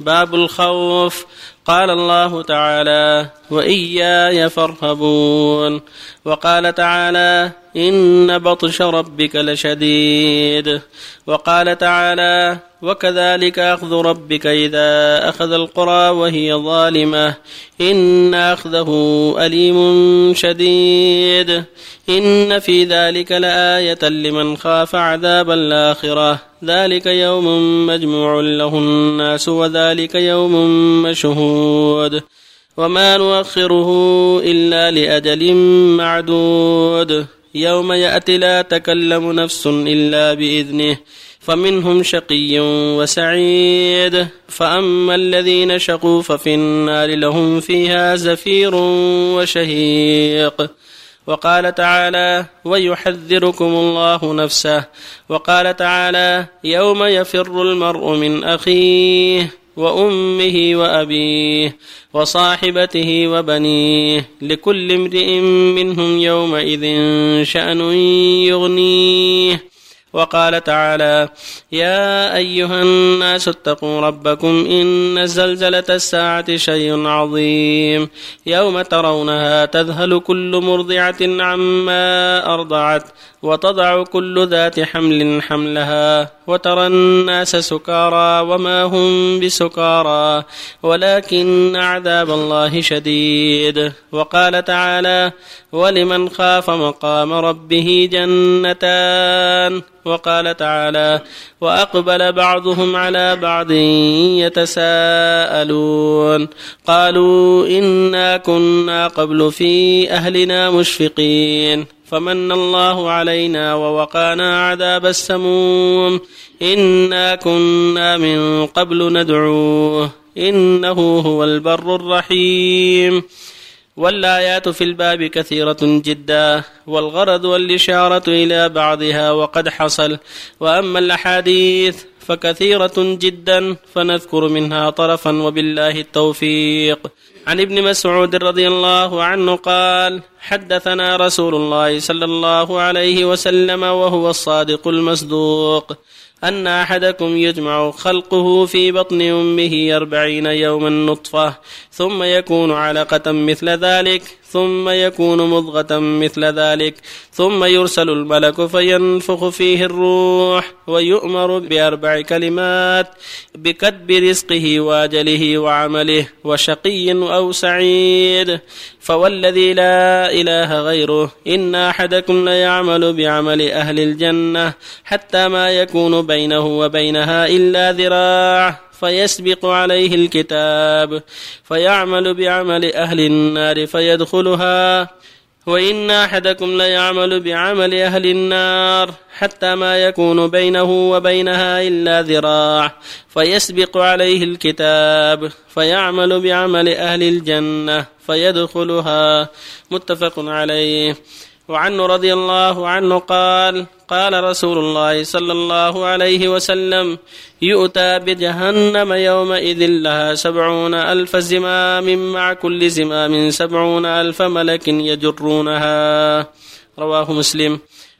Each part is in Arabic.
باب الخوف. قال الله تعالى وإياي فارهبون. وقال تعالى إن بطش ربك لشديد. وقال تعالى وكذلك أخذ ربك إذا أخذ القرى وهي ظالمة. إن أخذه أليم شديد. إن في ذلك لآية لمن خاف عذاب الآخرة. ذلك يوم مجموع له الناس وذلك يوم مشهود. وما نؤخره إلا لأجل معدود. يوم يأتي لا تكلم نفس إلا بإذنه فمنهم شقي وسعيد. فأما الذين شقوا ففي النار لهم فيها زفير وشهيق. وقال تعالى ويحذركم الله نفسه وقال تعالى يوم يفر المرء من أخيه وأمه وأبيه وصاحبته وبنيه لكل امرئ منهم يومئذ شأن يغنيه. وقال تعالى يا أيها الناس اتقوا ربكم إن زلزله الساعة شيء عظيم يوم ترونها تذهل كل مرضعة عما أرضعت وتضع كل ذات حمل حملها وترى الناس سكارى وما هم بسكارى ولكن عذاب الله شديد. وقال تعالى ولمن خاف مقام ربه جنتان. وقال تعالى وأقبل بعضهم على بعض يتساءلون. قالوا إنا كنا قبل في أهلنا مشفقين. فمن الله علينا ووقانا عذاب السموم. إنا كنا من قبل ندعوه. إنه هو البر الرحيم. والآيات في الباب كثيرة جدا والغرض والإشارة إلى بعضها وقد حصل. وأما الأحاديث فكثيرة جدا فنذكر منها طرفا وبالله التوفيق. عن ابن مسعود رضي الله عنه قال حدثنا رسول الله صلى الله عليه وسلم وهو الصادق المصدوق. أن أحدكم يجمع خلقه في بطن أمه أربعين يوما نطفة ثم يكون علقة مثل ذلك ثم يكون مضغة مثل ذلك. ثم يرسل الملك فينفخ فيه الروح ويؤمر بأربع كلمات بكتب رزقه وأجله وعمله وشقي أو سعيد. فوالذي لا إله غيره إن أحدكم ليعمل بعمل أهل الجنة حتى ما يكون بينه وبينها إلا ذراع. فيسبق عليه الكتاب فيعمل بعمل أهل النار فيدخلها وإن أحدكم ليعمل بعمل أهل النار حتى ما يكون بينه وبينها إلا ذراع فيسبق عليه الكتاب فيعمل بعمل أهل الجنة فيدخلها. متفق عليه. وعنه رضي الله عنه قال قال رسول الله صلى الله عليه وسلم يؤتى بجهنم يومئذ لها سبعون ألف زمام مع كل زمام سبعون ألف ملك يجرونها. رواه مسلم.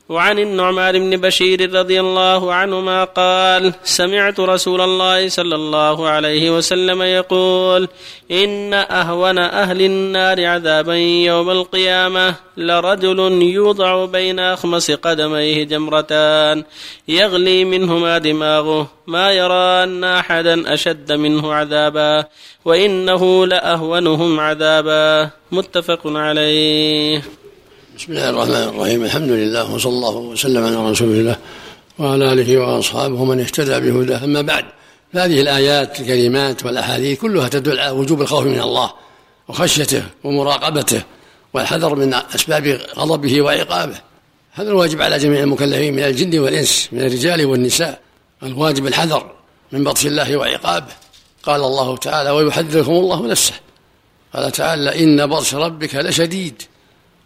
وعن النعمان بن بشير رضي الله عنهما قال سمعت رسول الله صلى الله عليه وسلم يقول إن أهون أهل النار عذابا يوم القيامة لرجل يوضع بين اخمص قدميه جمرتان يغلي منهما دماغه ما يرى أن أحدا أشد منه عذابا وإنه لأهونهم عذابا. متفق عليه. بسم الله الرحمن الرحيم. الحمد لله وصلى الله وسلم على رسول الله وعلى آله وأصحابه من اهتدى بهداه. أما بعد فهذه الآيات الكريمات والأحاديث كلها تدل على وجوب الخوف من الله وخشيته ومراقبته والحذر من أسباب غضبه وعقابه. هذا الواجب على جميع المكلفين من الجن والإنس من الرجال والنساء. الواجب الحذر من بطش الله وعقابه. قال الله تعالى ويحذركم الله نفسه قال تعالى إن بطش ربك لشديد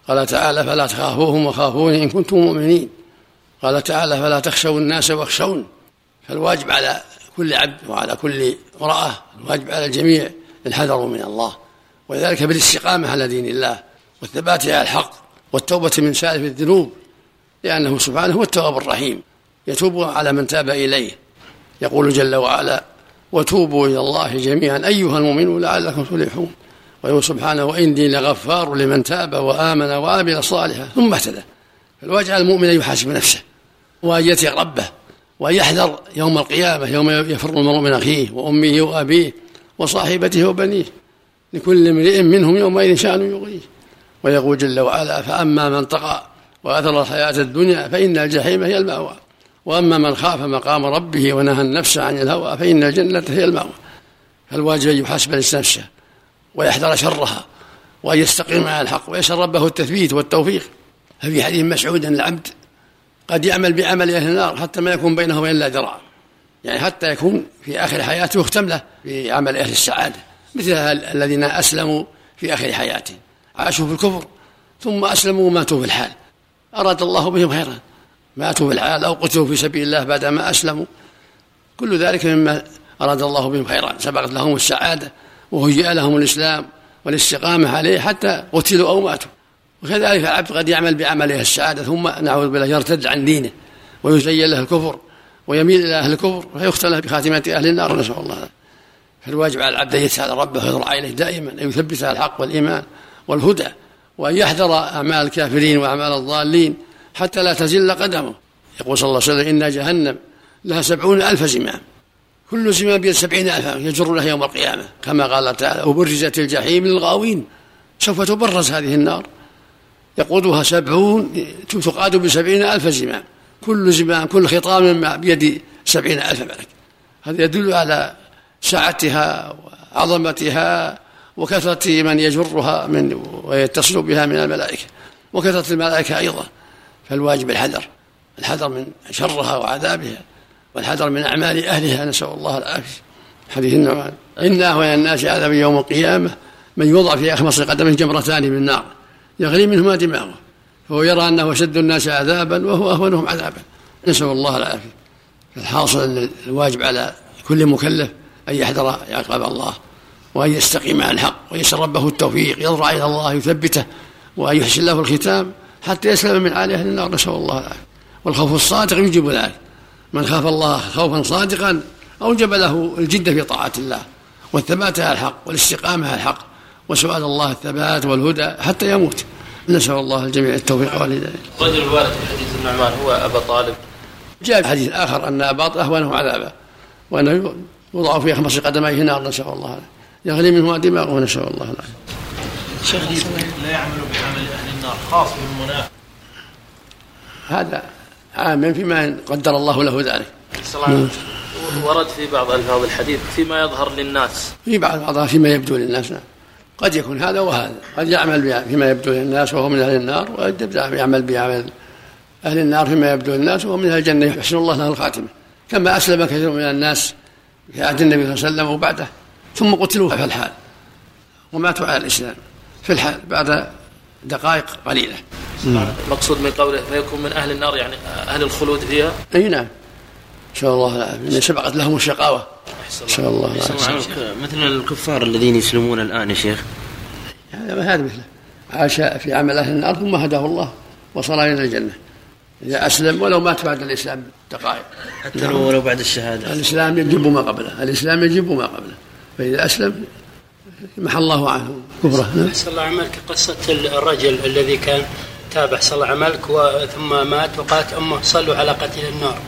قال تعالى فلا تخافوهم وخافوني إن كنتم مؤمنين. قال تعالى فلا تخشوا الناس واخشون. فالواجب على كل عبد وعلى كل امرأة الواجب على الجميع الحذر من الله. وذلك بالاستقامة على دين الله والثبات على الحق والتوبة من سالف الذنوب لأنه سبحانه هو التواب الرحيم. يتوب على من تاب إليه. يقول جل وعلا وتوبوا إلى الله جميعا أيها المؤمنون لعلكم تفلحون. ويقول سبحانه وإني لغفار لمن تاب وآمن وعمل صالحا. ثم اهتدى. فالواجب على المؤمن أن يحاسب نفسه وأن يتق ربه وأن يحذر يوم القيامة يوم يفر المرء من أخيه وأمه وأبيه وصاحبته وبنيه. لكل امرئ منهم يومئذ شأن يغنيه. ويقول جل وعلا فأما من طغى وأثر الحياة الدنيا فإن الجحيم هي المأوى. وأما من خاف مقام ربه ونهى النفس عن الهوى فإن الجنة هي المأوى. فالواجب أن يحاسب نفسه. ويحذر شرها وأن يستقيم على الحق ويسأل ربه التثبيت والتوفيق. ففي حديث مسعود أن العبد قد يعمل بعمل أهل النار حتى ما يكون بينه وبين الله ذراع. يعني حتى يكون في آخر حياته يختم له بعمل أهل السعادة. مثل الذين أسلموا في آخر حياتهم. عاشوا في الكفر ثم أسلموا وماتوا في الحال. أراد الله بهم خيرا. ماتوا في الحال أو قتلوا في سبيل الله بعدما أسلموا. كل ذلك مما أراد الله بهم خيرا. سبقت لهم السعادة. وهيئ لهم الإسلام والاستقامة عليه حتى قتلوا أو ماتوا. وكذلك العبد قد يعمل بعمله السعادة ثم نعوذ بالله يرتد عن دينه ويزين له الكفر ويميل إلى أهل الكفر فيختلف بخاتمة أهل النار نسأل الله. فالواجب على العبد أن يسأل ربه ويضرع إليه دائما أن يثبت الحق والإيمان والهدى وأن يحذر أعمال الكافرين وأعمال الضالين حتى لا تزل قدمه. يقول صلى الله عليه وسلم إن جهنم لها سبعون ألف زمام كل زمام بيد سبعين ألفا يجر له يوم القيامة. كما قال تعالى وبرزت الجحيم للغاوين. سوف تبرز هذه النار. يقودها سبعون تقاد بسبعين ألف زمام كل زمام كل خطام بيد سبعين ألف ملك. هذا يدل على سعتها وعظمتها وكثرة من يجرها من ويتصل بها من الملائكة. وكثرة الملائكة أيضا. فالواجب الحذر. الحذر من شرها وعذابها. والحذر من أعمال أهلها نسأل الله العافية. حديث النعمان. إن أهون الناس عذابا يوم القيامة من يوضع في أخمص قدمه جمرتان من نار يغلي منهما دماغه فهو يرى أنه أشد الناس عذابا وهو أهونهم عذابا. نسأل الله العافية. فالحاصل الواجب على كل مكلف أن يحذر عقاب الله وأن يستقيم على الحق ويسأل ربه التوفيق يضرع إلى الله يثبته وأن يحسن له الختام حتى يسلم من عالي أهل النار. نسأل الله العافية. والخوف الصادق يجب ذلك من خاف الله خوفا صادقا أوجب له الجد في طاعة الله والثبات على الحق والاستقامة على الحق وسؤال الله الثبات والهدى حتى يموت. نسأل الله الجميع التوفيق والهداية. رجل الوارد في حديث النعمان هو أبا طالب. جاء في حديث آخر أن أبا أهونه عذابا وأنه يوضع في أخمص قدميه نار نسأل الله يغلي منه دماغه نسأل الله العافية. شيخ لا يعمل بعمل أهل النار خاص بالمنافق. هذا عام فيما قدر الله له ذلك. نعم. ورد في بعض الفاظ الحديث فيما يظهر للناس. في بعض بعضها فيما يبدو للناس نعم. قد يكون هذا وهذا. قد يعمل فيما يبدو للناس وهو من أهل النار وقد يعمل بعمل أهل النار فيما يبدو للناس وهو من أهل الجنة يحسن الله له الخاتمة. كما أسلم كثير من الناس في عهد النبي صلى الله عليه وسلم وبعده ثم قتلوا في الحال وماتوا على الإسلام في الحال بعد دقائق قليلة. المقصود من قوله فيكون من أهل النار يعني أهل الخلود فيها؟ أي نعم. نسأل الله العافية سبقت لهم الشقاوة. نسأل الله العافية مثل الكفار الذين يسلمون الآن يا شيخ؟ هذا هذا مثله. عاش في عمل أهل النار ثم هداه الله وصل إلى الجنة. إذا أسلم ولو مات بعد الإسلام دقائق. حتى لو ولو بعد الشهادة. الإسلام يجب ما قبله. الإسلام يجب ما قبله. فإذا أسلم محى الله عنه كفره. نعم. الله عملك. قصة الرجل الذي كان تابع صلى الله عملك ثم مات وقالت أمه صلوا على قتيل النار.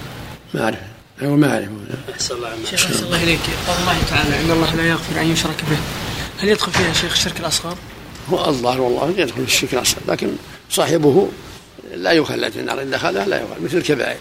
ما أعرف هو ما أعرف. أحسن الله عملك. شيخ الله إليك. قول الله تعالى إن الله لا يغفر أن يشرك به. هل يدخل فيها شيخ الشرك الأصغر؟ هو الظاهر والله يدخل في الشرك الأصغر لكن صاحبه لا يخلد في النار. إن دخلها لا يخلد مثل الكبائر.